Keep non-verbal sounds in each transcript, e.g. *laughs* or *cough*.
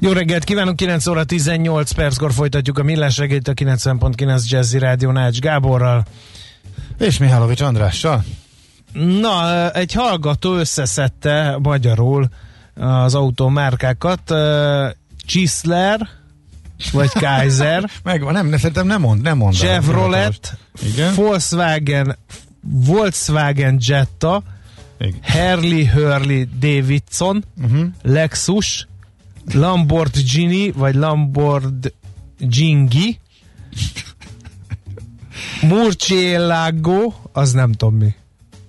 Jó reggelt kívánunk, 9 óra 18 perckor folytatjuk a millás reggelt a 90.9 Jazzy Rádió Nács Gáborral. És Mihálovics Andrással. Na, egy hallgató összeszedte magyarul az autómárkákat. Chrysler, vagy Kaiser. *laughs* Megvan, nem, szerintem nem mond, nem mond. Chevrolet, Igen. Volkswagen, Volkswagen Jetta, Igen. Harley Hurley Davidson, uh-huh. Lexus, Lamborghini, vagy Lamborghini, Murcielago, az nem tudom mi.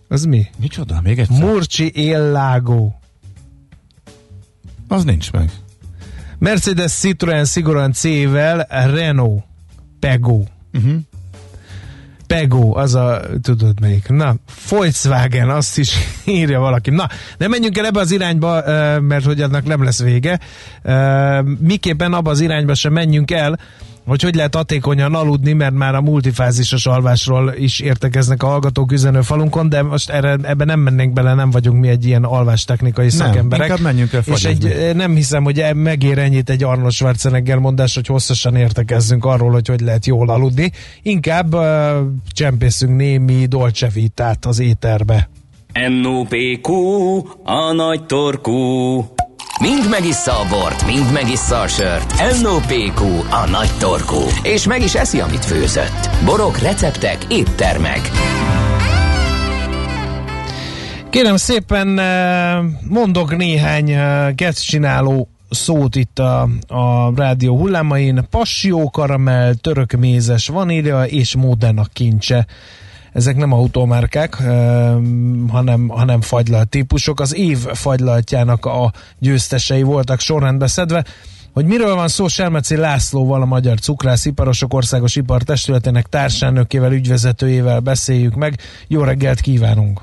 Az mi? Micsoda? Még egyszer? Murcielago. Az nincs meg. Mercedes Citroen szigorúan C-vel, Renault, Pego. Uh-huh. Pego, az a, tudod melyik. Na, Volkswagen, azt is *laughs* írja valaki. Na, nem menjünk el ebbe az irányba, mert hogy annak nem lesz vége. Miképpen abba az irányba sem menjünk el, hogy hogy lehet hatékonyan aludni, mert már a multifázisos alvásról is értekeznek a hallgatók falunkon, de most erre, ebbe nem mennénk bele, nem vagyunk mi egy ilyen alvástechnikai szakemberek. Nem, menjünk el És egy, nem hiszem, hogy e- megér ennyit egy Arnold Schwarzenegger mondás, hogy hosszasan értekezzünk arról, hogy hogy lehet jól aludni. Inkább uh, csempészünk némi Dolce Vitát az éterbe. NOPQ, a nagy torkú. Mind megissza a bort, mind megissza a sört. NOPQ, a nagy torkú. És meg is eszi, amit főzött. Borok, receptek, éttermek. Kérem szépen, eh, mondok néhány csináló eh, szót itt a, a rádió hullámain. Passió, karamell, törökmézes, vanília és Modena kincse ezek nem automárkák, hanem, hanem fagylalt típusok. Az év fagylaltjának a győztesei voltak sorrendbe szedve. Hogy miről van szó Selmeci Lászlóval, a Magyar Cukrász-Iparosok Országos Ipartestületének társelnökével, ügyvezetőjével beszéljük meg. Jó reggelt kívánunk!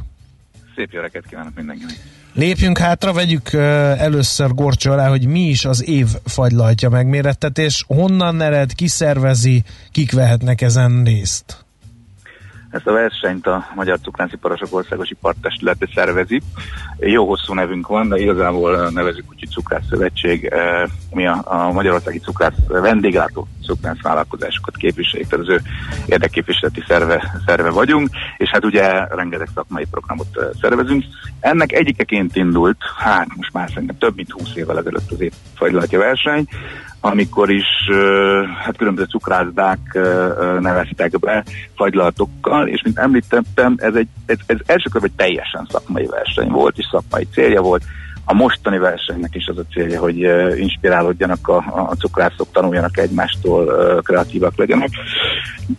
Szép jó reggelt kívánok mindenkinek! Lépjünk hátra, vegyük először gorcsó alá, hogy mi is az év fagylaltja megmérettetés, honnan ered, ki szervezi, kik vehetnek ezen részt? Ezt a versenyt a Magyar Cukrásziparosok Országos Ipartestülete szervezi. Jó hosszú nevünk van, de igazából nevezük úgy, hogy Cukrász Szövetség. Eh, mi a, a Magyarországi Cukrász vendéglátó cukrász vállalkozásokat képviseljük, tehát az ő érdekképviseleti szerve, szerve vagyunk, és hát ugye rengeteg szakmai programot eh, szervezünk. Ennek egyikeként indult, hát most már szerintem több mint 20 évvel ezelőtt az évfagylatja verseny, amikor is hát különböző cukrászdák neveztek be fagylatokkal, és mint említettem, ez, egy, ez, ez első egy teljesen szakmai verseny volt, és szakmai célja volt. A mostani versenynek is az a célja, hogy inspirálódjanak a, a cukrászok, tanuljanak egymástól, kreatívak legyenek.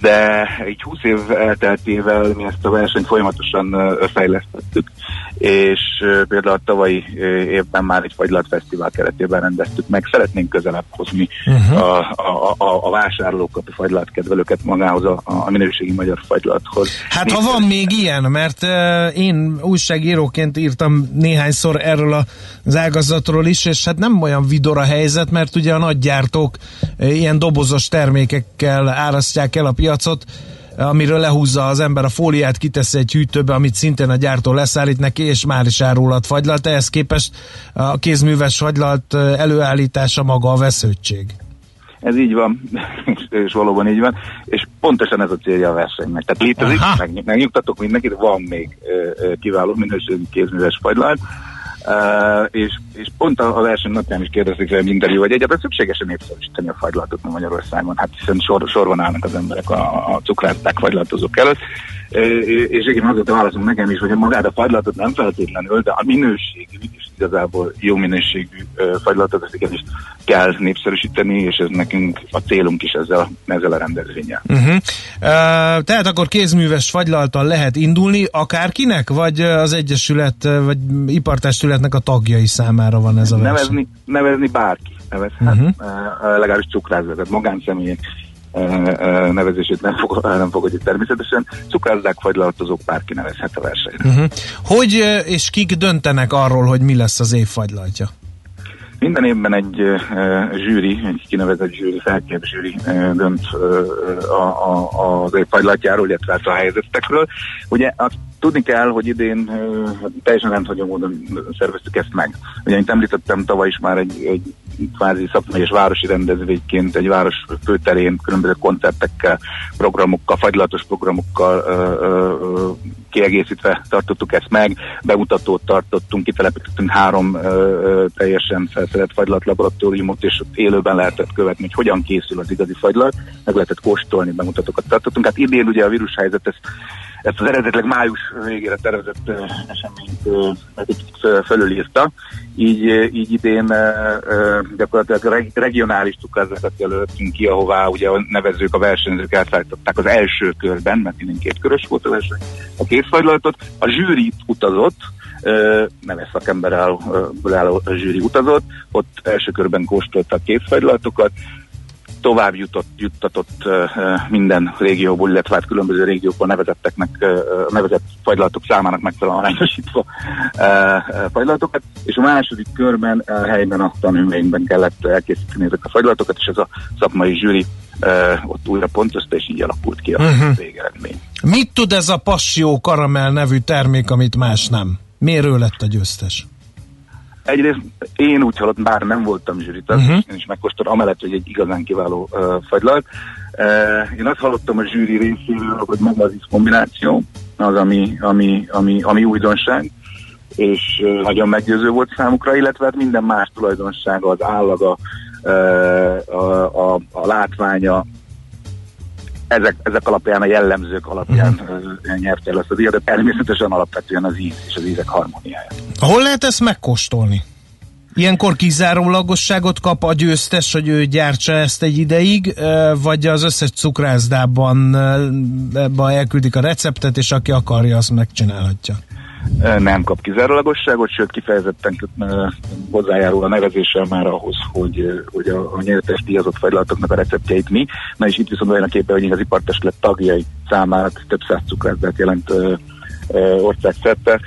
De egy 20 év elteltével mi ezt a versenyt folyamatosan fejlesztettük, és például a tavalyi évben már egy fagylatfesztivál keretében rendeztük meg. Szeretnénk közelebb hozni uh-huh. a, a, a, a vásárlókat, a fagylatkedvelőket magához, a, a minőségi magyar fagylathoz. Hát ha van még ilyen, mert uh, én újságíróként írtam néhányszor erről az ágazatról is, és hát nem olyan vidor a helyzet, mert ugye a nagygyártók uh, ilyen dobozos termékekkel árasztják el a piacot, amiről lehúzza az ember a fóliát, kiteszi egy hűtőbe, amit szintén a gyártó leszállít neki, és már is árulhat fagylalt. Ehhez képest a kézműves fagylalt előállítása maga a vesződtség. Ez így van, *laughs* és valóban így van, és pontosan ez a célja a versenynek. Tehát létezik, meg, megnyugtatok mindenkit, van még kiváló minőségű kézműves fagylalt, Uh, és, és pont a, a verseny napján is kérdezik fel interjú, hogy egyáltalán szükségesen népszerűsíteni a fagylatot Magyarországon. Hát hiszen sor, sorban állnak az emberek a, a cukrászták fagylatozók előtt. És igen, azért válaszolunk nekem is, hogy magát a fagylatot nem feltétlenül, de a minőségű, és igazából jó minőségű fagylatot, ezt is kell népszerűsíteni, és ez nekünk a célunk is ezzel, ezzel a rendezvényel. Uh-huh. Uh, tehát akkor kézműves fagylaltal lehet indulni akárkinek, vagy az Egyesület, vagy Ipartestületnek a tagjai számára van ez a verseny? Nevezni, nevezni bárki nevezhet, uh-huh. legalábbis cukrászda, magánszemélyek nevezését nem, fog, *laughs* nem fogadjuk természetesen. Cukrázzák, fagylaltozók, bárki nevezhet a versenyre. Uh-huh. Hogy és kik döntenek arról, hogy mi lesz az év fagylaltja? Minden évben egy zsűri, egy kinevezett zsűri, felkért zsűri dönt a, a, az évfagylatjáról, illetve hát a helyzetekről. Ugye azt tudni kell, hogy idén teljesen rendhagyó módon szerveztük ezt meg. Ugye, mint említettem, tavaly is már egy, egy kvázi szakmai és városi rendezvényként egy város főterén különböző koncertekkel, programokkal, fagylatos programokkal ö, ö, kiegészítve tartottuk ezt meg, bemutatót tartottunk, kitelepítettünk három ö, teljesen felszerelt fagylat laboratóriumot, és ott élőben lehetett követni, hogy hogyan készül az igazi fagylat, meg lehetett kóstolni, bemutatókat tartottunk. Hát idén ugye a vírushelyzet ezt ezt az eredetileg május végére tervezett eseményt uh, fölülírta, így, így idén gyakorlatilag regionális cukrázákat jelöltünk ki, ahová ugye a nevezők, a versenyzők elszállították az első körben, mert minden két körös volt a verseny, a készfajlatot, a zsűri utazott, neves szakember álló, zsűri utazott, ott első körben kóstoltak készfajlatokat, tovább jutott, juttatott minden régióból, illetve hát különböző régiókból nevezetteknek, nevezett fagylatok számának megfelelően arányosítva fagylatokat, és a második körben helyben a tanulmányban kellett elkészíteni ezek a fagylatokat, és ez a szakmai zsűri ott újra pontozta, és így alakult ki a uh-huh. végeredmény. Mit tud ez a Passió Karamell nevű termék, amit más nem? Miért ő lett a győztes? Egyrészt én úgy hallottam, bár nem voltam zsűritag, uh-huh. én is megkóstoltam, amellett, hogy egy igazán kiváló uh, fagylalt. Uh, én azt hallottam a zsűri részéről, hogy maga az kombináció, az, ami, ami, ami, ami újdonság, és uh, nagyon meggyőző volt számukra, illetve hát minden más tulajdonsága, az állaga, uh, a, a, a látványa, ezek, ezek alapján, a jellemzők alapján uh-huh. nyerte el azt a díjat, de természetesen alapvetően az íz és az ízek harmóniája. Hol lehet ezt megkóstolni? Ilyenkor kizárólagosságot kap a győztes, hogy ő gyártsa ezt egy ideig, vagy az összes cukrászdában elküldik a receptet, és aki akarja, azt megcsinálhatja? Nem kap kizárólagosságot, sőt kifejezetten hozzájárul a nevezéssel már ahhoz, hogy, hogy a, a nyertes díjazott fagylatoknak a receptjeit mi. Na és itt viszont olyan a képe, hogy az ipartestület tagjai számára több száz cukrászdát jelent országszerte,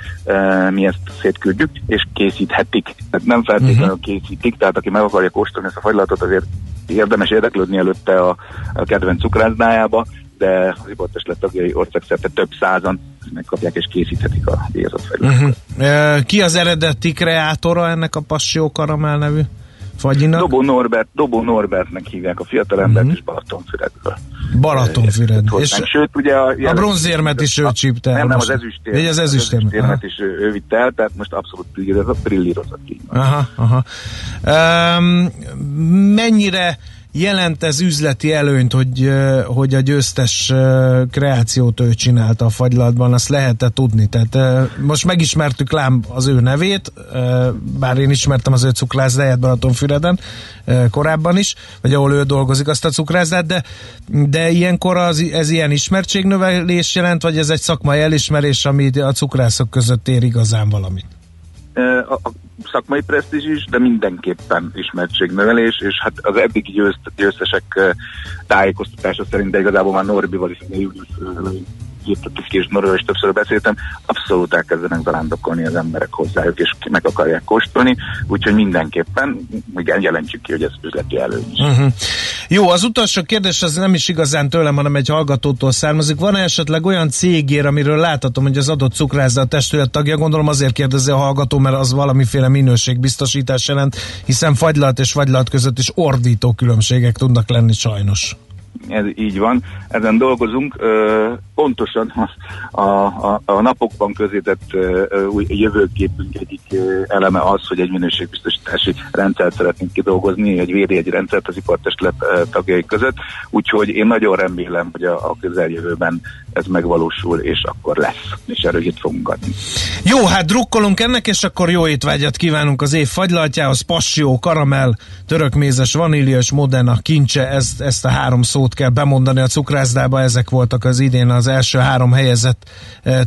mi ezt szétküldjük, és készíthetik. Tehát nem feltétlenül uh-huh. készítik, tehát aki meg akarja kóstolni ezt a fagylatot, azért érdemes érdeklődni előtte a, a kedvenc cukrászdájába, de az ipartestület tagjai országszerte több százan megkapják és készíthetik a díjazott felületet. Uh-huh. Ki az eredeti kreátora ennek a Passió Karamell nevű fagyinak? Dobó Norbert, Dobó Norbertnek hívják a fiatal embert, uh-huh. és Balatonfüredből. Balatonfüred. És Sőt, ugye a, a bronzérmet is ő csípte. Nem, nem, az ezüstérmet. Az ezüstérmet, az ezüstérmet is ő, vitte el, tehát most abszolút brillírozott. Aha, aha. Um, mennyire jelent ez üzleti előnyt, hogy, hogy a győztes kreációt ő csinálta a fagylatban, azt lehet tudni? Tehát most megismertük lám az ő nevét, bár én ismertem az ő cukrászdáját Balatonfüreden korábban is, vagy ahol ő dolgozik azt a cukrászdát, de, de ilyenkor az, ez ilyen ismertségnövelés jelent, vagy ez egy szakmai elismerés, ami a cukrászok között ér igazán valamit? Szakmai presztízs is, de mindenképpen ismertségnövelés, és hát az eddigi győzt, győztesek tájékoztatása szerint, de igazából már Norbival is, írtatok ki, és Norról is többször beszéltem, abszolút elkezdenek zarándokolni az emberek hozzájuk, és meg akarják kóstolni, úgyhogy mindenképpen igen, jelentjük ki, hogy ez üzleti előny. Uh-huh. Jó, az utolsó kérdés az nem is igazán tőlem, hanem egy hallgatótól származik. Van-e esetleg olyan cégér, amiről láthatom, hogy az adott cukrászda a testület tagja? Gondolom azért kérdezi a hallgató, mert az valamiféle minőségbiztosítás jelent, hiszen fagylat és fagylat között is ordító különbségek tudnak lenni sajnos ez így van. Ezen dolgozunk. Pontosan a, a, a napokban közített új jövőképünk egyik eleme az, hogy egy minőségbiztosítási rendszert szeretnénk kidolgozni, egy védjegy rendszert az ipartestület tagjai között. Úgyhogy én nagyon remélem, hogy a, a közeljövőben ez megvalósul, és akkor lesz, és erőt fogunk adni. Jó, hát drukkolunk ennek, és akkor jó étvágyat kívánunk az év fagylaltjához, passió, karamell, törökmézes, és moderna kincse, ezt, ezt a három szót kell bemondani a cukrászdába, ezek voltak az idén az első három helyezett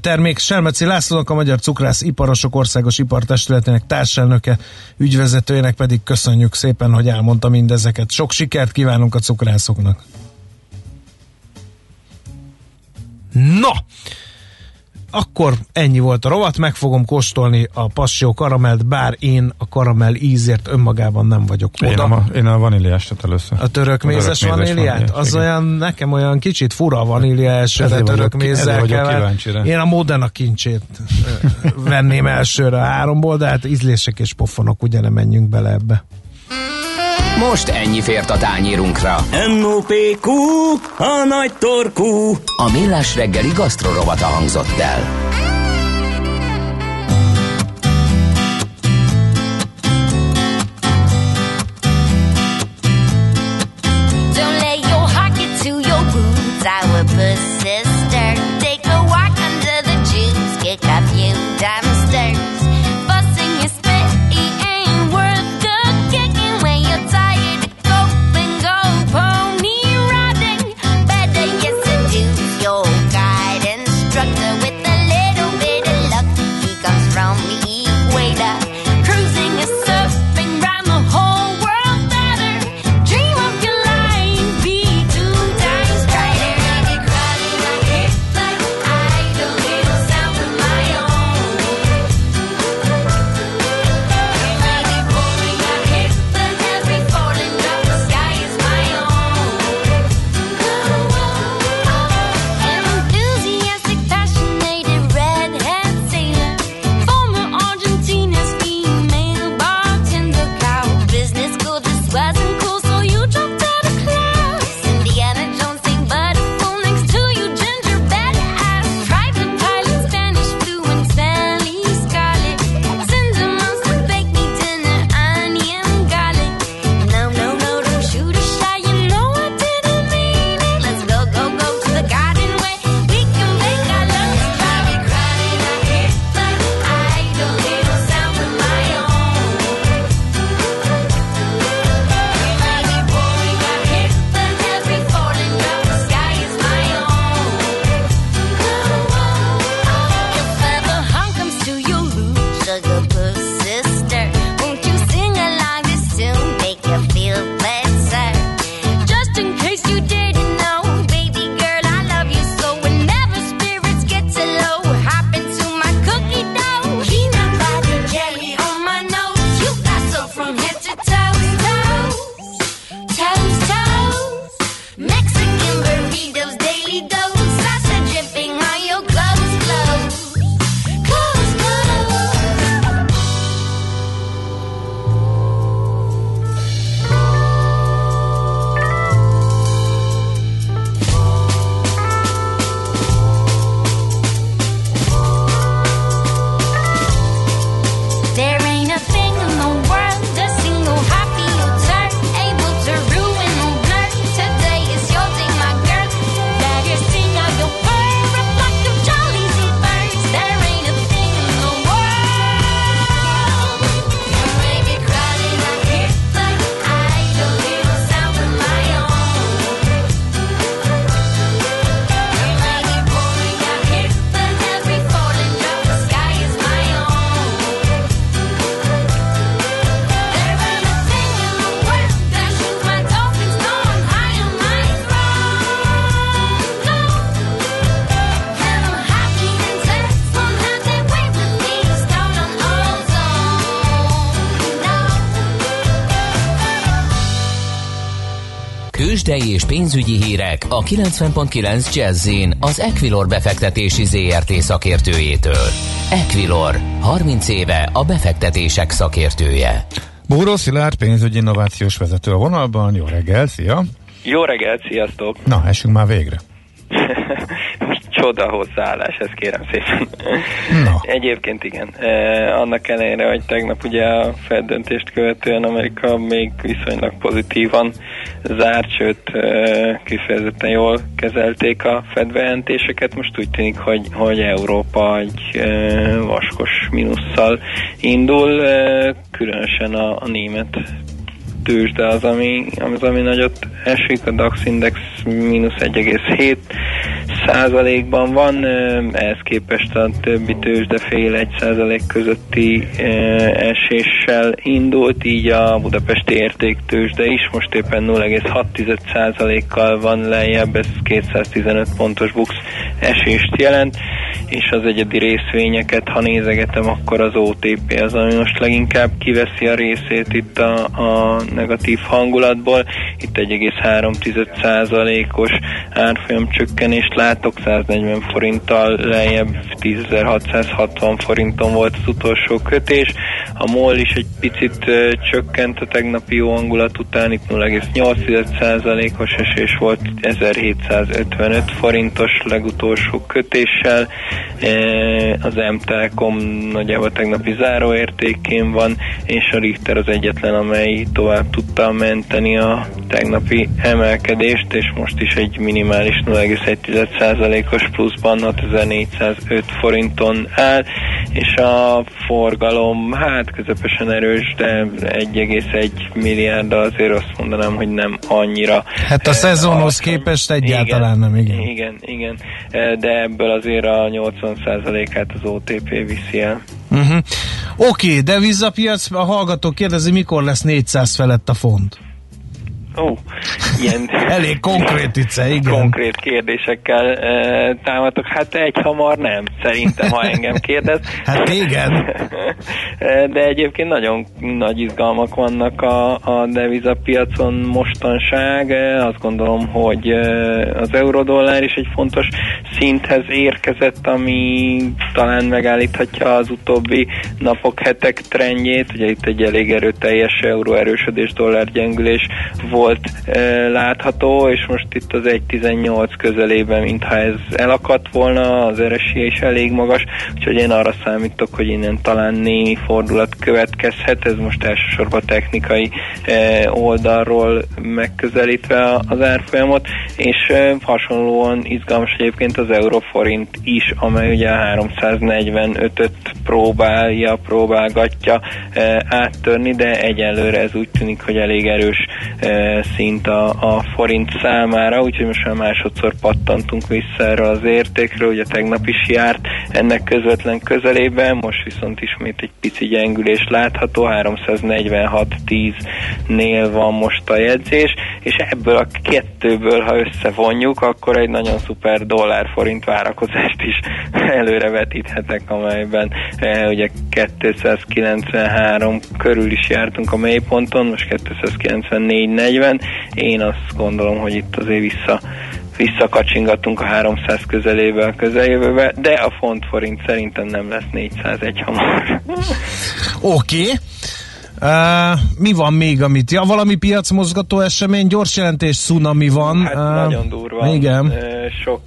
termék. Selmeci Lászlónak a Magyar Cukrász Iparosok Országos Ipartestületének társelnöke, ügyvezetőjének pedig köszönjük szépen, hogy elmondta mindezeket. Sok sikert kívánunk a cukrászoknak! Na! Akkor ennyi volt a rovat, meg fogom kóstolni a passió karamelt, bár én a karamell ízért önmagában nem vagyok oda. Én a, én a vaníliástat először. A török mézes vaníliát? Az igen. olyan, nekem olyan kicsit fura a vanília elsőre török mézzel kell. Én a Modena kincsét venném elsőre a háromból, de hát ízlések és pofonok, ugye nem menjünk bele ebbe. Most ennyi fért a tányírunkra. M.O.P.Q. A nagy torkú. A millás reggeli gasztrorovata hangzott el. No. Kősdei és pénzügyi hírek a 90.9 Jazzin az Equilor befektetési ZRT szakértőjétől. Equilor, 30 éve a befektetések szakértője. Búró Szilárd, pénzügyi innovációs vezető a vonalban. Jó reggel, szia! Jó reggelt, sziasztok! Na, esünk már végre. *laughs* Csoda hozzáállás, ezt kérem szépen. Na. Egyébként igen. Eh, annak ellenére, hogy tegnap ugye a Fed döntést követően Amerika még viszonylag pozitívan zárt, sőt eh, kifejezetten jól kezelték a Fed bejelentéseket. Most úgy tűnik, hogy, hogy Európa egy eh, vaskos mínusszal indul, eh, különösen a, a német tőzsde az, ami, az, ami nagyot esik, a DAX Index mínusz 1,7 százalékban van, ehhez képest a többi tőzsde fél egy százalék közötti eséssel indult, így a budapesti értéktőzsde is. Most éppen 0,6 százalékkal van lejjebb, ez 215 pontos bux esést jelent, és az egyedi részvényeket, ha nézegetem, akkor az OTP az, ami most leginkább kiveszi a részét itt a, a negatív hangulatból. Itt 1,3%-os árfolyam csökkenést látok, 140 forinttal lejjebb 10.660 forinton volt az utolsó kötés. A MOL is egy picit csökkent a tegnapi jó hangulat után, itt 0,8%-os esés volt 1755 forintos legutolsó kötéssel. Az M-Telekom nagyjából tegnapi záróértékén van, és a Richter az egyetlen, amely tovább tudta menteni a tegnapi emelkedést, és most is egy minimális 0,1%-os pluszban 6405 forinton áll, és a forgalom hát közepesen erős, de 1,1 milliárd azért azt mondanám, hogy nem annyira. Hát a szezonhoz képest egyáltalán igen, nem, igen. Igen, igen, de ebből azért a 80%-át az OTP viszi el. Uh-huh. Oké, okay, de vízapiac, a hallgató kérdezi, mikor lesz 400 felett a font? Ó, ilyen... *laughs* Elég konkrét itt, igen. Konkrét kérdésekkel e, támadtok. Hát egy hamar nem, szerintem, ha engem kérdez. *laughs* hát igen. *laughs* De egyébként nagyon nagy izgalmak vannak a, a devizapiacon mostanság. Azt gondolom, hogy az eurodollár is egy fontos szinthez érkezett, ami talán megállíthatja az utóbbi napok, hetek trendjét. Ugye itt egy elég erőteljes euró erősödés, dollár gyengülés volt e, látható, és most itt az 1.18 közelében, mintha ez elakadt volna, az RSI is elég magas, úgyhogy én arra számítok, hogy innen talán némi fordulat következhet, ez most elsősorban technikai e, oldalról megközelítve az árfolyamot, és e, hasonlóan izgalmas egyébként az euroforint is, amely ugye 345-öt próbálja, próbálgatja e, áttörni, de egyelőre ez úgy tűnik, hogy elég erős e, szint a, a forint számára, úgyhogy most már másodszor pattantunk vissza erre az értékről, ugye tegnap is járt ennek közvetlen közelében, most viszont ismét egy pici gyengülés látható, 346.10-nél van most a jegyzés, és ebből a kettőből, ha összevonjuk, akkor egy nagyon szuper dollár-forint várakozást is előre vetíthetek, amelyben e, ugye 293 körül is jártunk a mélyponton, most 294 40. Én azt gondolom, hogy itt azért vissza visszakacsingatunk a 300 közelébe a közeljövőbe, de a font forint szerintem nem lesz 401 hamar. Oké. Okay. Uh, mi van még, amit? Ja, valami piacmozgató esemény, gyors jelentés, cunami van. Hát uh, nagyon durva. Igen. Sok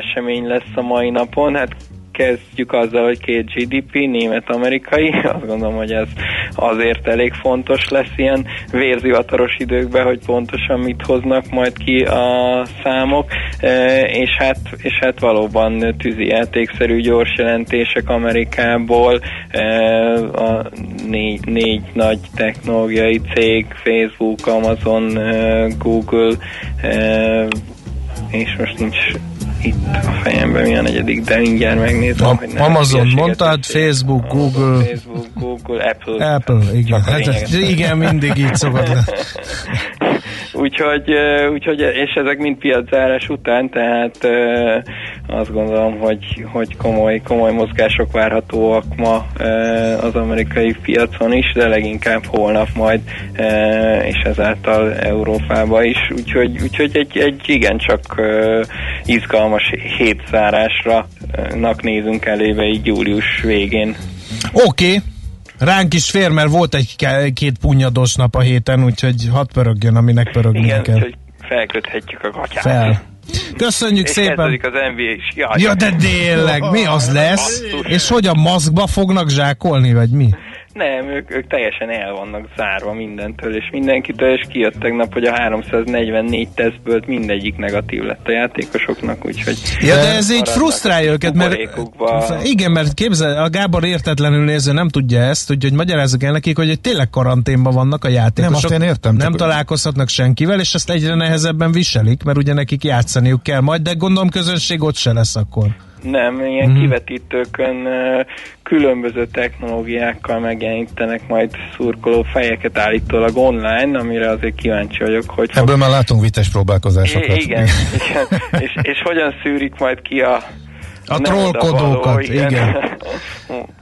esemény lesz a mai napon. Hát kezdjük azzal, hogy két GDP, német-amerikai, azt gondolom, hogy ez azért elég fontos lesz ilyen vérzivataros időkben, hogy pontosan mit hoznak majd ki a számok, e, és hát, és hát valóban játékszerű gyors jelentések Amerikából, e, a négy, négy nagy technológiai cég, Facebook, Amazon, e, Google, és most nincs itt a fejemben mi a negyedik, de mindjárt megnézem, a, hogy nem Amazon mondtad, Facebook, Google, Facebook, Google, Apple. Apple, igen. Hát, igen, mindig így szokott. *laughs* úgyhogy, úgyhogy, és ezek mind piaczárás után, tehát azt gondolom, hogy, hogy komoly, komoly mozgások várhatóak ma az amerikai piacon is, de leginkább holnap majd, és ezáltal Európába is. Úgyhogy, úgyhogy egy, egy igencsak izgalmas hétzárásra nézünk elébe így július végén. Oké, okay. Ránk is fér, mert volt egy-két punyados nap a héten, úgyhogy hadd pörögjön, aminek pörögni Igen, kell. úgyhogy felköthetjük a gatyát. Fel. Köszönjük és szépen! az NBA is. Jaj, ja, de tényleg, mi az lesz? És hogy a maszkba fognak zsákolni, vagy mi? Nem, ők, ők teljesen el vannak zárva mindentől és mindenkitől, és kijött tegnap, hogy a 344 tesztből mindegyik negatív lett a játékosoknak, úgyhogy... Ja, de ez így frusztrálja őket, mert igen, mert képzel, a Gábor értetlenül néző nem tudja ezt, úgyhogy magyarázzuk el nekik, hogy tényleg karanténban vannak a játékosok. Nem, azt én értem, Nem találkozhatnak senkivel, és ezt egyre nehezebben viselik, mert ugye nekik játszaniuk kell majd, de gondolom közönség ott se lesz akkor. Nem, ilyen Mhm. mm kivetítőkön különböző technológiákkal megjelenítenek majd szurkoló fejeket állítólag online, amire azért kíváncsi vagyok, hogy fog Ebből már látunk vites próbálkozásokat. I- igen, *laughs* igen. És, és hogyan szűrik majd ki a A nem trollkodókat, odavaló, igen.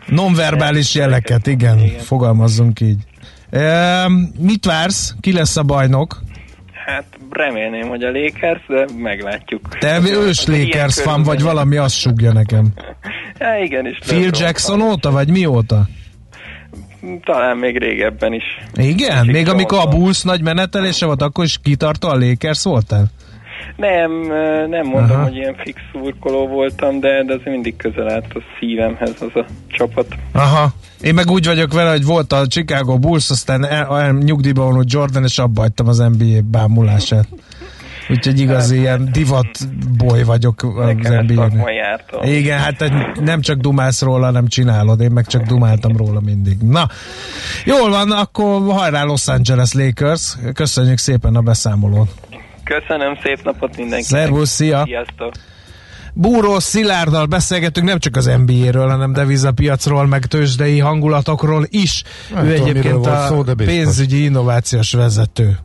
Nonverbális jeleket, igen, Igen. fogalmazzunk így. E, mit vársz? Ki lesz a bajnok? Hát remélném, hogy a Lakers, de meglátjuk. Te ős Lakers fan vagy valami, azt sugja nekem. *laughs* Ja, igen, és Phil Jackson fan. óta, vagy mióta? Talán még régebben is. Igen? Még amikor a. Bulls nagy menetelése volt, akkor is kitartó a Lakers voltál? Nem, nem mondom, Aha. hogy ilyen fix szurkoló voltam, de, de azért mindig közel állt a szívemhez az a csapat. Aha. Én meg úgy vagyok vele, hogy volt a Chicago Bulls, aztán el, el, nyugdíjba vonult Jordan, és abba hagytam az NBA bámulását. Úgyhogy igazi ilyen divat boy vagyok az járta. Igen, hát nem csak dumálsz róla, hanem csinálod. Én meg csak dumáltam róla mindig. Na, jól van, akkor hajrá Los Angeles Lakers. Köszönjük szépen a beszámolót. Köszönöm, szép napot mindenkinek. Szervusz, szia! Sziasztok! Búró Szilárddal beszélgetünk nem csak az NBA-ről, hanem devizapiacról, meg tőzsdei hangulatokról is. Nem ő tudom, egyébként a szó, de biztos. pénzügyi innovációs vezető.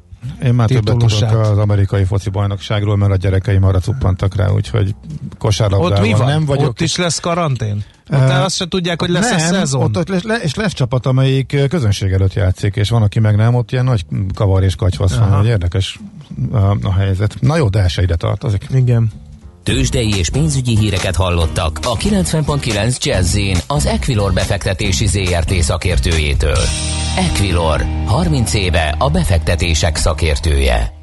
Én már többet titulusát. tudok az amerikai foci bajnokságról, mert a gyerekeim arra cuppantak rá, úgyhogy kosárlabdával Ott mi van? nem vagyok. Ott is lesz karantén? Ott Eh, azt se tudják, hogy lesz nem, a szezon? Ott, ott lesz, le, és lesz csapat, amelyik közönség előtt játszik, és van, aki meg nem, ott ilyen nagy kavar és katyvasz van, hogy érdekes a, a helyzet. Na jó, de el se ide tartozik. Igen. Tőzsdei és pénzügyi híreket hallottak a 90.9 jazz az Equilor befektetési ZRT szakértőjétől. Equilor, 30 éve a befektetések szakértője.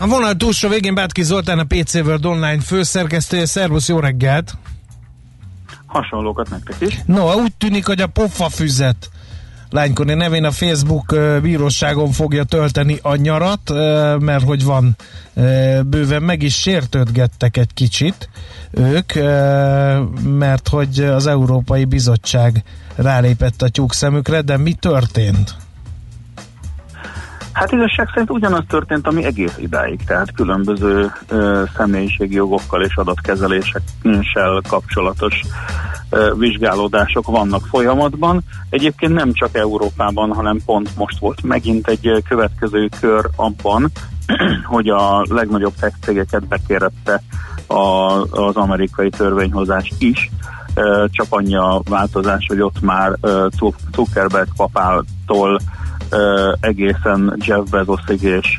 A vonal túlsó végén Bátki Zoltán, a PC World Online főszerkesztője. Szervusz, jó reggelt! Hasonlókat nektek is. No, úgy tűnik, hogy a pofa füzet lánykori nevén a Facebook bíróságon fogja tölteni a nyarat, mert hogy van bőven meg is sértődgettek egy kicsit ők, mert hogy az Európai Bizottság rálépett a tyúk szemükre, de mi történt? Hát igazság szerint ugyanaz történt, ami egész idáig, tehát különböző ö, személyiségi jogokkal és adatkezeléssel kapcsolatos ö, vizsgálódások vannak folyamatban. Egyébként nem csak Európában, hanem pont most volt megint egy következő kör abban, *clears throat* hogy a legnagyobb tech cégeket bekérette a, az amerikai törvényhozás is, csak annyi a változás, hogy ott már Zuckerberg papától egészen Jeff Bezosig és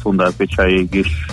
Sundar Pichaiig is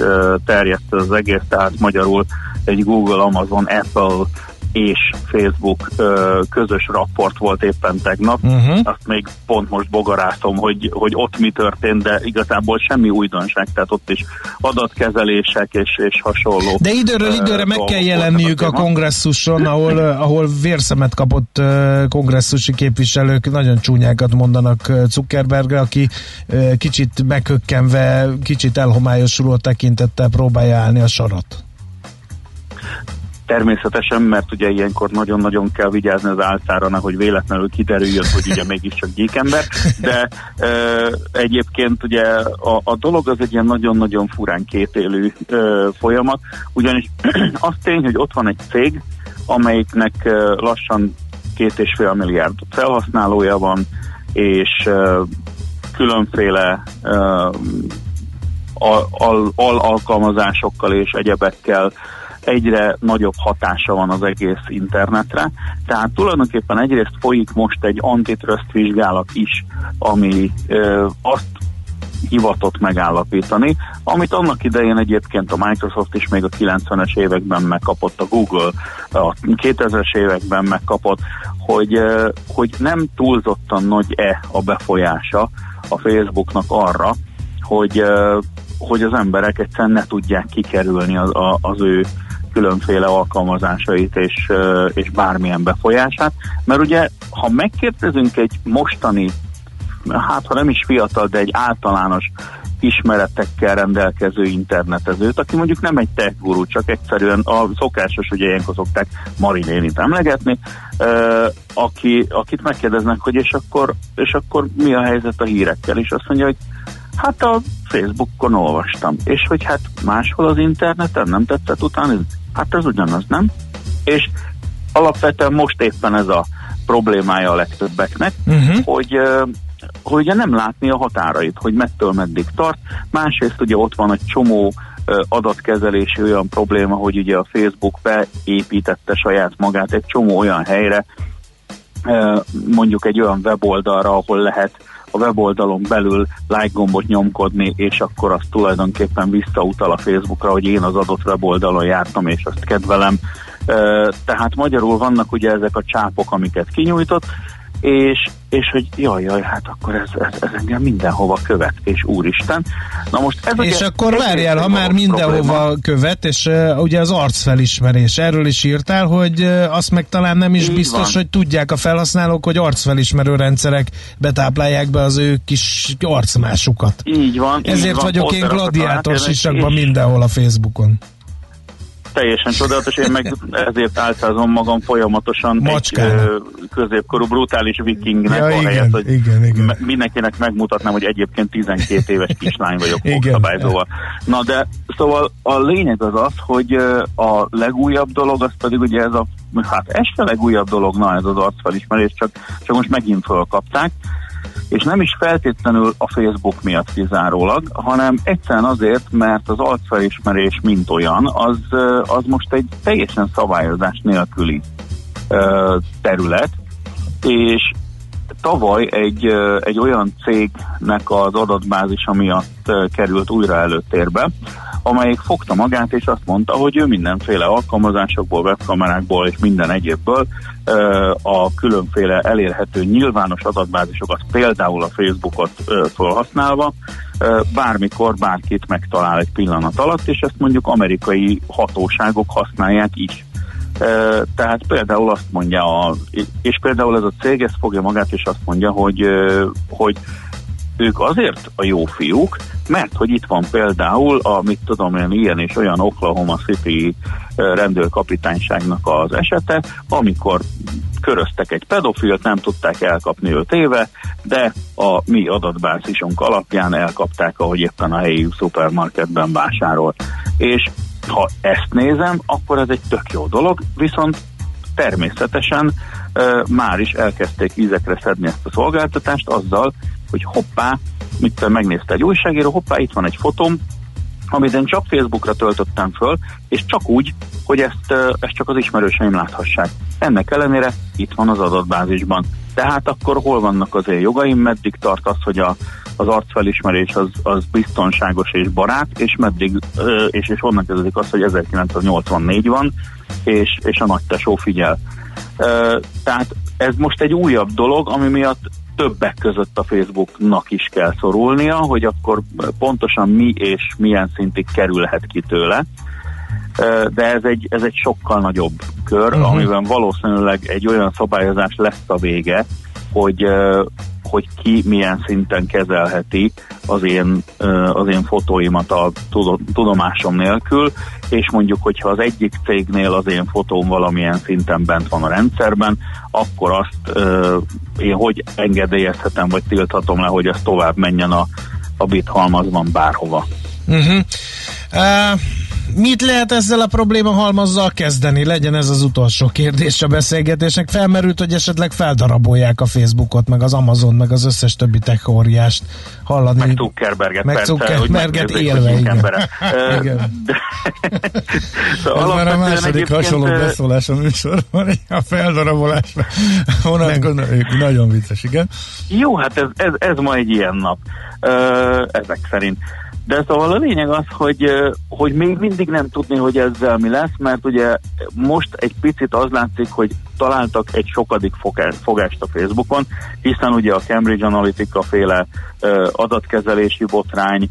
terjedt az egész, tehát magyarul egy Google, Amazon, Apple és Facebook uh, közös rapport volt éppen tegnap. Uh-huh. Azt még pont most bogarászom, hogy, hogy ott mi történt, de igazából semmi újdonság, tehát ott is adatkezelések és, és hasonló. De időről ö, időre meg kell jelenniük a téma. kongresszuson, ahol, ö, ahol vérszemet kapott ö, kongresszusi képviselők nagyon csúnyákat mondanak ö, Zuckerbergre, aki ö, kicsit meghökkenve, kicsit elhomályosuló tekintettel próbálja állni a sarat. Természetesen, mert ugye ilyenkor nagyon-nagyon kell vigyázni az álcára, hogy véletlenül kiderüljön, hogy ugye mégiscsak gyíkember, de e, egyébként ugye a, a dolog az egy ilyen nagyon-nagyon furán kétélű e, folyamat, ugyanis *clears throat* az tény, hogy ott van egy cég, amelyiknek e, lassan két és fél milliárd felhasználója van, és e, különféle e, al, al, al alkalmazásokkal és egyebekkel egyre nagyobb hatása van az egész internetre. Tehát tulajdonképpen egyrészt folyik most egy antitrust vizsgálat is, ami ö, azt hivatott megállapítani, amit annak idején egyébként a Microsoft is még a 90-es években megkapott, a Google a 2000-es években megkapott, hogy, hogy nem túlzottan nagy-e a befolyása a Facebooknak arra, hogy, hogy az emberek egyszerűen ne tudják kikerülni az, az ő különféle alkalmazásait és, és bármilyen befolyását. Mert ugye, ha megkérdezünk egy mostani, hát ha nem is fiatal, de egy általános ismeretekkel rendelkező internetezőt, aki mondjuk nem egy tech guru, csak egyszerűen a szokásos, ugye ilyenkor szokták Marinénit emlegetni, ö, aki, akit megkérdeznek, hogy és akkor, és akkor mi a helyzet a hírekkel, és azt mondja, hogy hát a Facebookon olvastam, és hogy hát máshol az interneten nem tetszett utána, hát ez ugyanaz, nem? És alapvetően most éppen ez a problémája a legtöbbeknek, Uh-huh. hogy hogy ugye nem látni a határait, hogy mettől meddig tart. Másrészt ugye ott van egy csomó adatkezelési olyan probléma, hogy ugye a Facebook beépítette saját magát egy csomó olyan helyre, mondjuk egy olyan weboldalra, ahol lehet a weboldalon belül like gombot nyomkodni, és akkor az tulajdonképpen visszautal a Facebookra, hogy én az adott weboldalon jártam, és azt kedvelem. Tehát magyarul vannak ugye ezek a csápok, amiket kinyújtott, és, és hogy jaj, jaj, hát akkor ez, ez, ez engem mindenhova követ, és úristen. Na most ez És ugye akkor várjál, ha már mindenhova probléma. követ, és uh, ugye az arcfelismerés, erről is írtál, hogy uh, azt meg talán nem is Így biztos, van. hogy tudják a felhasználók, hogy arcfelismerő rendszerek betáplálják be az ő kis arcmásukat. Így van. így Ezért van, vagyok én gladiátor sisakban mindenhol a Facebookon. Teljesen csodálatos, én meg ezért álcázom magam folyamatosan Macskának. egy középkorú brutális vikingnek, Ja, igen, ahelyett, hogy igen, igen. mindenkinek megmutatnám, hogy egyébként 12 éves kislány vagyok *laughs* fogszabályzóval. Na de, szóval a lényeg az az, hogy a legújabb dolog, az pedig ugye ez a, hát ez se legújabb dolog, na ez az arcfelismerés, csak, csak most megint fölkapták, és nem is feltétlenül a Facebook miatt kizárólag, hanem egyszerűen azért, mert az arcfelismerés mint olyan, az, ö, az most egy teljesen szabályozás nélküli ö, terület, és tavaly egy, ö, egy olyan cégnek az adatbázisa miatt került újra előtérbe, amelyik fogta magát és azt mondta, hogy ő mindenféle alkalmazásokból, webkamerákból és minden egyébből a különféle elérhető nyilvános adatbázisokat, például a Facebookot felhasználva, bármikor bárkit megtalál egy pillanat alatt, és ezt mondjuk amerikai hatóságok használják is. Tehát például azt mondja, a, és például ez a cég ezt fogja magát, és azt mondja, hogy, hogy ők azért a jó fiúk, mert hogy itt van például a, mit tudom én, ilyen és olyan Oklahoma City rendőrkapitányságnak az esete, amikor köröztek egy pedofilt, nem tudták elkapni őt éve, de a mi adatbázisunk alapján elkapták, ahogy éppen a helyi szupermarketben vásárol. És ha ezt nézem, akkor ez egy tök jó dolog, viszont természetesen ö, már is elkezdték ízekre szedni ezt a szolgáltatást azzal, hogy hoppá, mit megnézte egy újságíró, hoppá, itt van egy fotóm, amit én csak Facebookra töltöttem föl, és csak úgy, hogy ezt, ezt csak az ismerőseim láthassák. Ennek ellenére itt van az adatbázisban. Tehát akkor hol vannak az én jogaim, meddig tart az, hogy a, az arcfelismerés az, az biztonságos és barát, és meddig, és, és honnan kezdődik az, hogy 1984 van, és, és a nagy tesó figyel. Tehát ez most egy újabb dolog, ami miatt többek között a Facebooknak is kell szorulnia, hogy akkor pontosan mi és milyen szintig kerülhet ki tőle. De ez egy, ez egy sokkal nagyobb kör, uh-huh. amiben valószínűleg egy olyan szabályozás lesz a vége, hogy, hogy ki milyen szinten kezelheti az én, az én fotóimat a tudo- tudomásom nélkül, és mondjuk, hogyha az egyik cégnél az én fotóm valamilyen szinten bent van a rendszerben, akkor azt én hogy engedélyezhetem, vagy tilthatom le, hogy ez tovább menjen a, a bit halmazban bárhova. Uh-huh. Uh, mit lehet ezzel a probléma halmazzal kezdeni? Legyen ez az utolsó kérdés a beszélgetésnek. Felmerült, hogy esetleg feldarabolják a Facebookot, meg az Amazon, meg az összes többi tech óriást hallani. Meg Zuckerberget, meg persze, Zuckerberget hogy élve, igen. *laughs* Igen. de- *laughs* Ez Szóval már a második hasonló beszólás a műsorban, *laughs* a vonatkozóan. Nagyon vicces, igen. Jó, hát ez, ez, ez ma egy ilyen nap, ezek szerint. De szóval a lényeg az, hogy, hogy még mindig nem tudni, hogy ezzel mi lesz, mert ugye most egy picit az látszik, hogy találtak egy sokadik fogá- fogást a Facebookon, hiszen ugye a Cambridge Analytica féle adatkezelési botrány,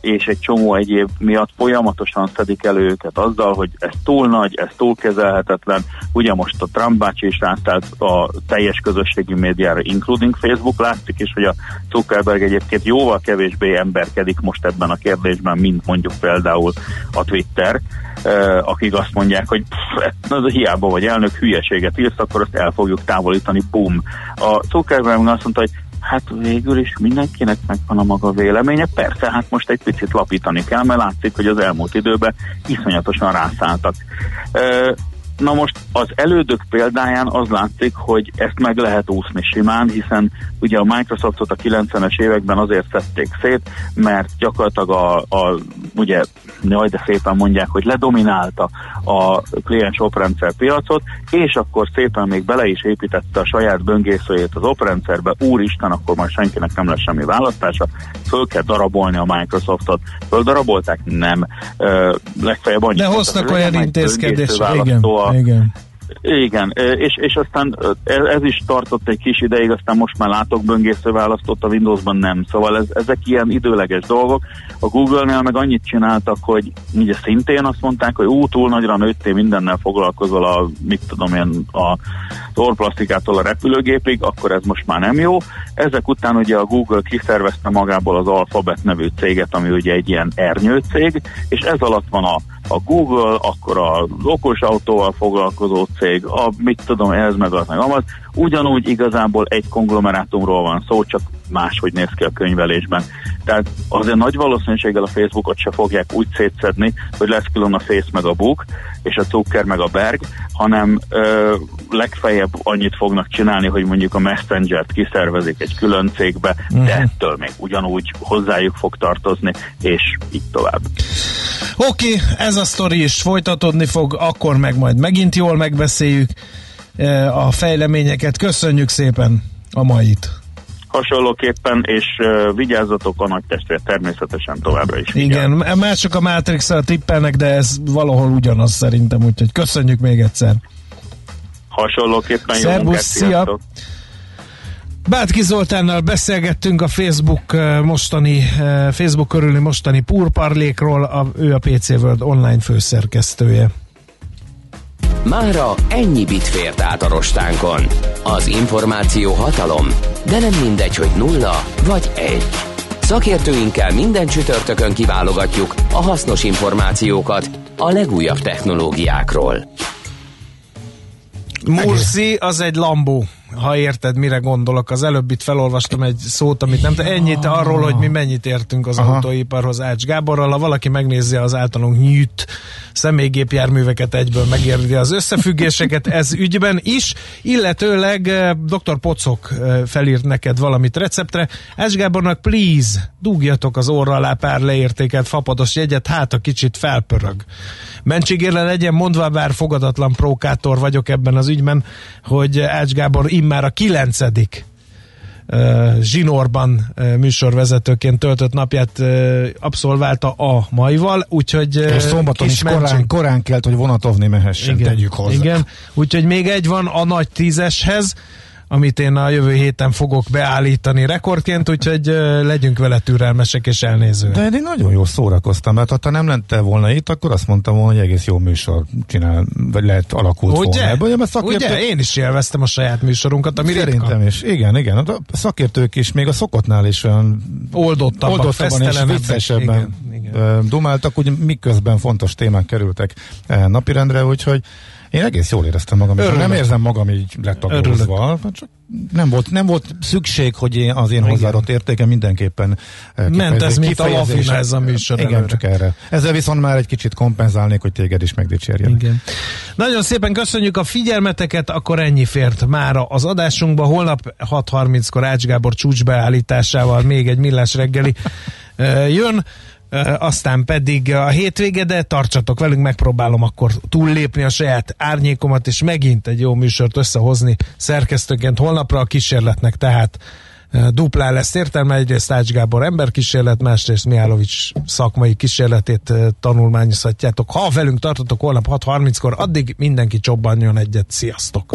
és egy csomó egyéb miatt folyamatosan szedik elő őket azzal, hogy ez túl nagy, ez túl kezelhetetlen. Ugye most a Trump bácsi is rásztált a teljes közösségi médiára, including Facebook, látszik is, hogy a Zuckerberg egyébként jóval kevésbé emberkedik most ebben a kérdésben, mint mondjuk például a Twitter, akik azt mondják, hogy pff, az hiába vagy elnök hülyeséget írsz, akkor azt el fogjuk távolítani, bum. A Zuckerberg azt mondta, hogy Hát végül is mindenkinek megvan a maga véleménye. Persze, hát most egy picit lapítani kell, mert látszik, hogy az elmúlt időben iszonyatosan rászálltak. Na most az elődök példáján az látszik, hogy ezt meg lehet úszni simán, hiszen ugye a Microsoftot a 90-es években azért szedték szét, mert gyakorlatilag a, a ugye, jaj, de szépen mondják, hogy ledominálta a kliens oprendszer piacot, és akkor szépen még bele is építette a saját böngészőjét az oprendszerbe, úristen, akkor már senkinek nem lesz semmi választása, föl kell darabolni a Microsoftot. Földarabolták? Nem. Ö, legfeljebb annyit De hoztak olyan legyen egy igen, igen. és, és aztán ez, is tartott egy kis ideig, aztán most már látok böngésző választott, a Windowsban nem. Szóval ez, ezek ilyen időleges dolgok. A Google-nél meg annyit csináltak, hogy ugye szintén azt mondták, hogy ú, túl nagyra nőttél mindennel foglalkozol a, mit tudom én, a orplasztikától a repülőgépig, akkor ez most már nem jó. Ezek után ugye a Google kiszervezte magából az Alphabet nevű céget, ami ugye egy ilyen ernyő cég, és ez alatt van a a Google, akkor az okos autóval foglalkozó cég, a mit tudom, ez meg az meg amaz. Ugyanúgy igazából egy konglomerátumról van szó, csak máshogy néz ki a könyvelésben. Tehát azért nagy valószínűséggel a Facebookot se fogják úgy szétszedni, hogy lesz külön a Face meg a Book, és a Zucker meg a Berg, hanem ö, legfeljebb annyit fognak csinálni, hogy mondjuk a Messenger-t kiszervezik egy külön cégbe, de ettől még ugyanúgy hozzájuk fog tartozni, és így tovább. Oké, okay, ez a sztori is folytatódni fog, akkor meg majd megint jól megbeszéljük eh, a fejleményeket. Köszönjük szépen a mait! hasonlóképpen, és uh, vigyázzatok a nagy testvér természetesen továbbra is. Igen, vigyáz. mások a matrix tippelnek, de ez valahol ugyanaz szerintem, úgyhogy köszönjük még egyszer. Hasonlóképpen jó Szervusz, munkát, szia! sziasztok! Bátki Zoltánnal beszélgettünk a Facebook eh, mostani, eh, Facebook körüli mostani púrparlékról, a, ő a PC World online főszerkesztője. Mára ennyi bit fért át a rostánkon. Az információ hatalom, de nem mindegy, hogy nulla vagy egy. Szakértőinkkel minden csütörtökön kiválogatjuk a hasznos információkat a legújabb technológiákról. Mursi az egy lambó, ha érted, mire gondolok. Az előbb itt felolvastam egy szót, amit nem. Ennyit arról, hogy mi mennyit értünk az Aha. autóiparhoz Ács Gáborral. Ha valaki megnézi az általunk nyűjt személygépjárműveket egyből megérdi az összefüggéseket ez ügyben is, illetőleg eh, dr. Pocok eh, felírt neked valamit receptre. Ács Gábornak please, dugjatok az orra alá pár leértékelt fapados jegyet, hát a kicsit felpörög. Mentségére legyen mondva, bár fogadatlan prókátor vagyok ebben az ügyben, hogy Ács Gábor immár a kilencedik zsinórban műsorvezetőként töltött napját abszolválta a maival, úgyhogy És szombaton is korán, korán kelt, hogy vonatovni mehessen, igen, tegyük hozzá. Igen, úgyhogy még egy van a nagy tízeshez, amit én a jövő héten fogok beállítani rekordként, úgyhogy legyünk vele türelmesek és elnézőek. De én nagyon jól szórakoztam, mert ha nem lente volna itt, akkor azt mondtam volna, hogy egész jó műsor csinál, vagy lehet alakult volna. Ugye? ebből. Mert szakértők, Ugye? Én is élveztem a saját műsorunkat, ami Szerintem ritka. is. Igen, igen. A szakértők is még a szokottnál is olyan Oldottabbak, oldottabban és viccesebben Igen, igen. dumáltak, úgy miközben fontos témák kerültek eh, napirendre, úgyhogy én egész jól éreztem magam. és Örülök. Nem érzem magam így letagolva. Csak nem volt, nem volt szükség, hogy én, az én Igen. hozzáadott értéke mindenképpen eh, Ment ez, mint a lavina ez a műsor Igen, előre. csak erre. Ezzel viszont már egy kicsit kompenzálnék, hogy téged is megdicsérjen. Igen. Nagyon szépen köszönjük a figyelmeteket, akkor ennyi fért mára az adásunkba. Holnap 6.30-kor Ács Gábor csúcsbeállításával még egy millás reggeli ö, jön. Aztán pedig a hétvége, de tartsatok velünk, megpróbálom akkor túllépni a saját árnyékomat, és megint egy jó műsort összehozni szerkesztőként holnapra a kísérletnek, tehát duplá lesz értelme, egyrészt Ács Gábor emberkísérlet, másrészt Mihálovics szakmai kísérletét tanulmányozhatjátok. Ha velünk tartotok holnap 6.30-kor, addig mindenki csobbanjon egyet. Sziasztok!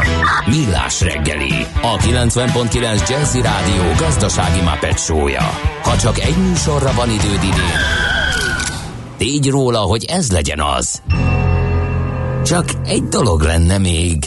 Millás reggeli, a 90.9 Jazzy Rádió gazdasági Muppet show-ja. Ha csak egy műsorra van időd idén, tégy róla, hogy ez legyen az. Csak egy dolog lenne még.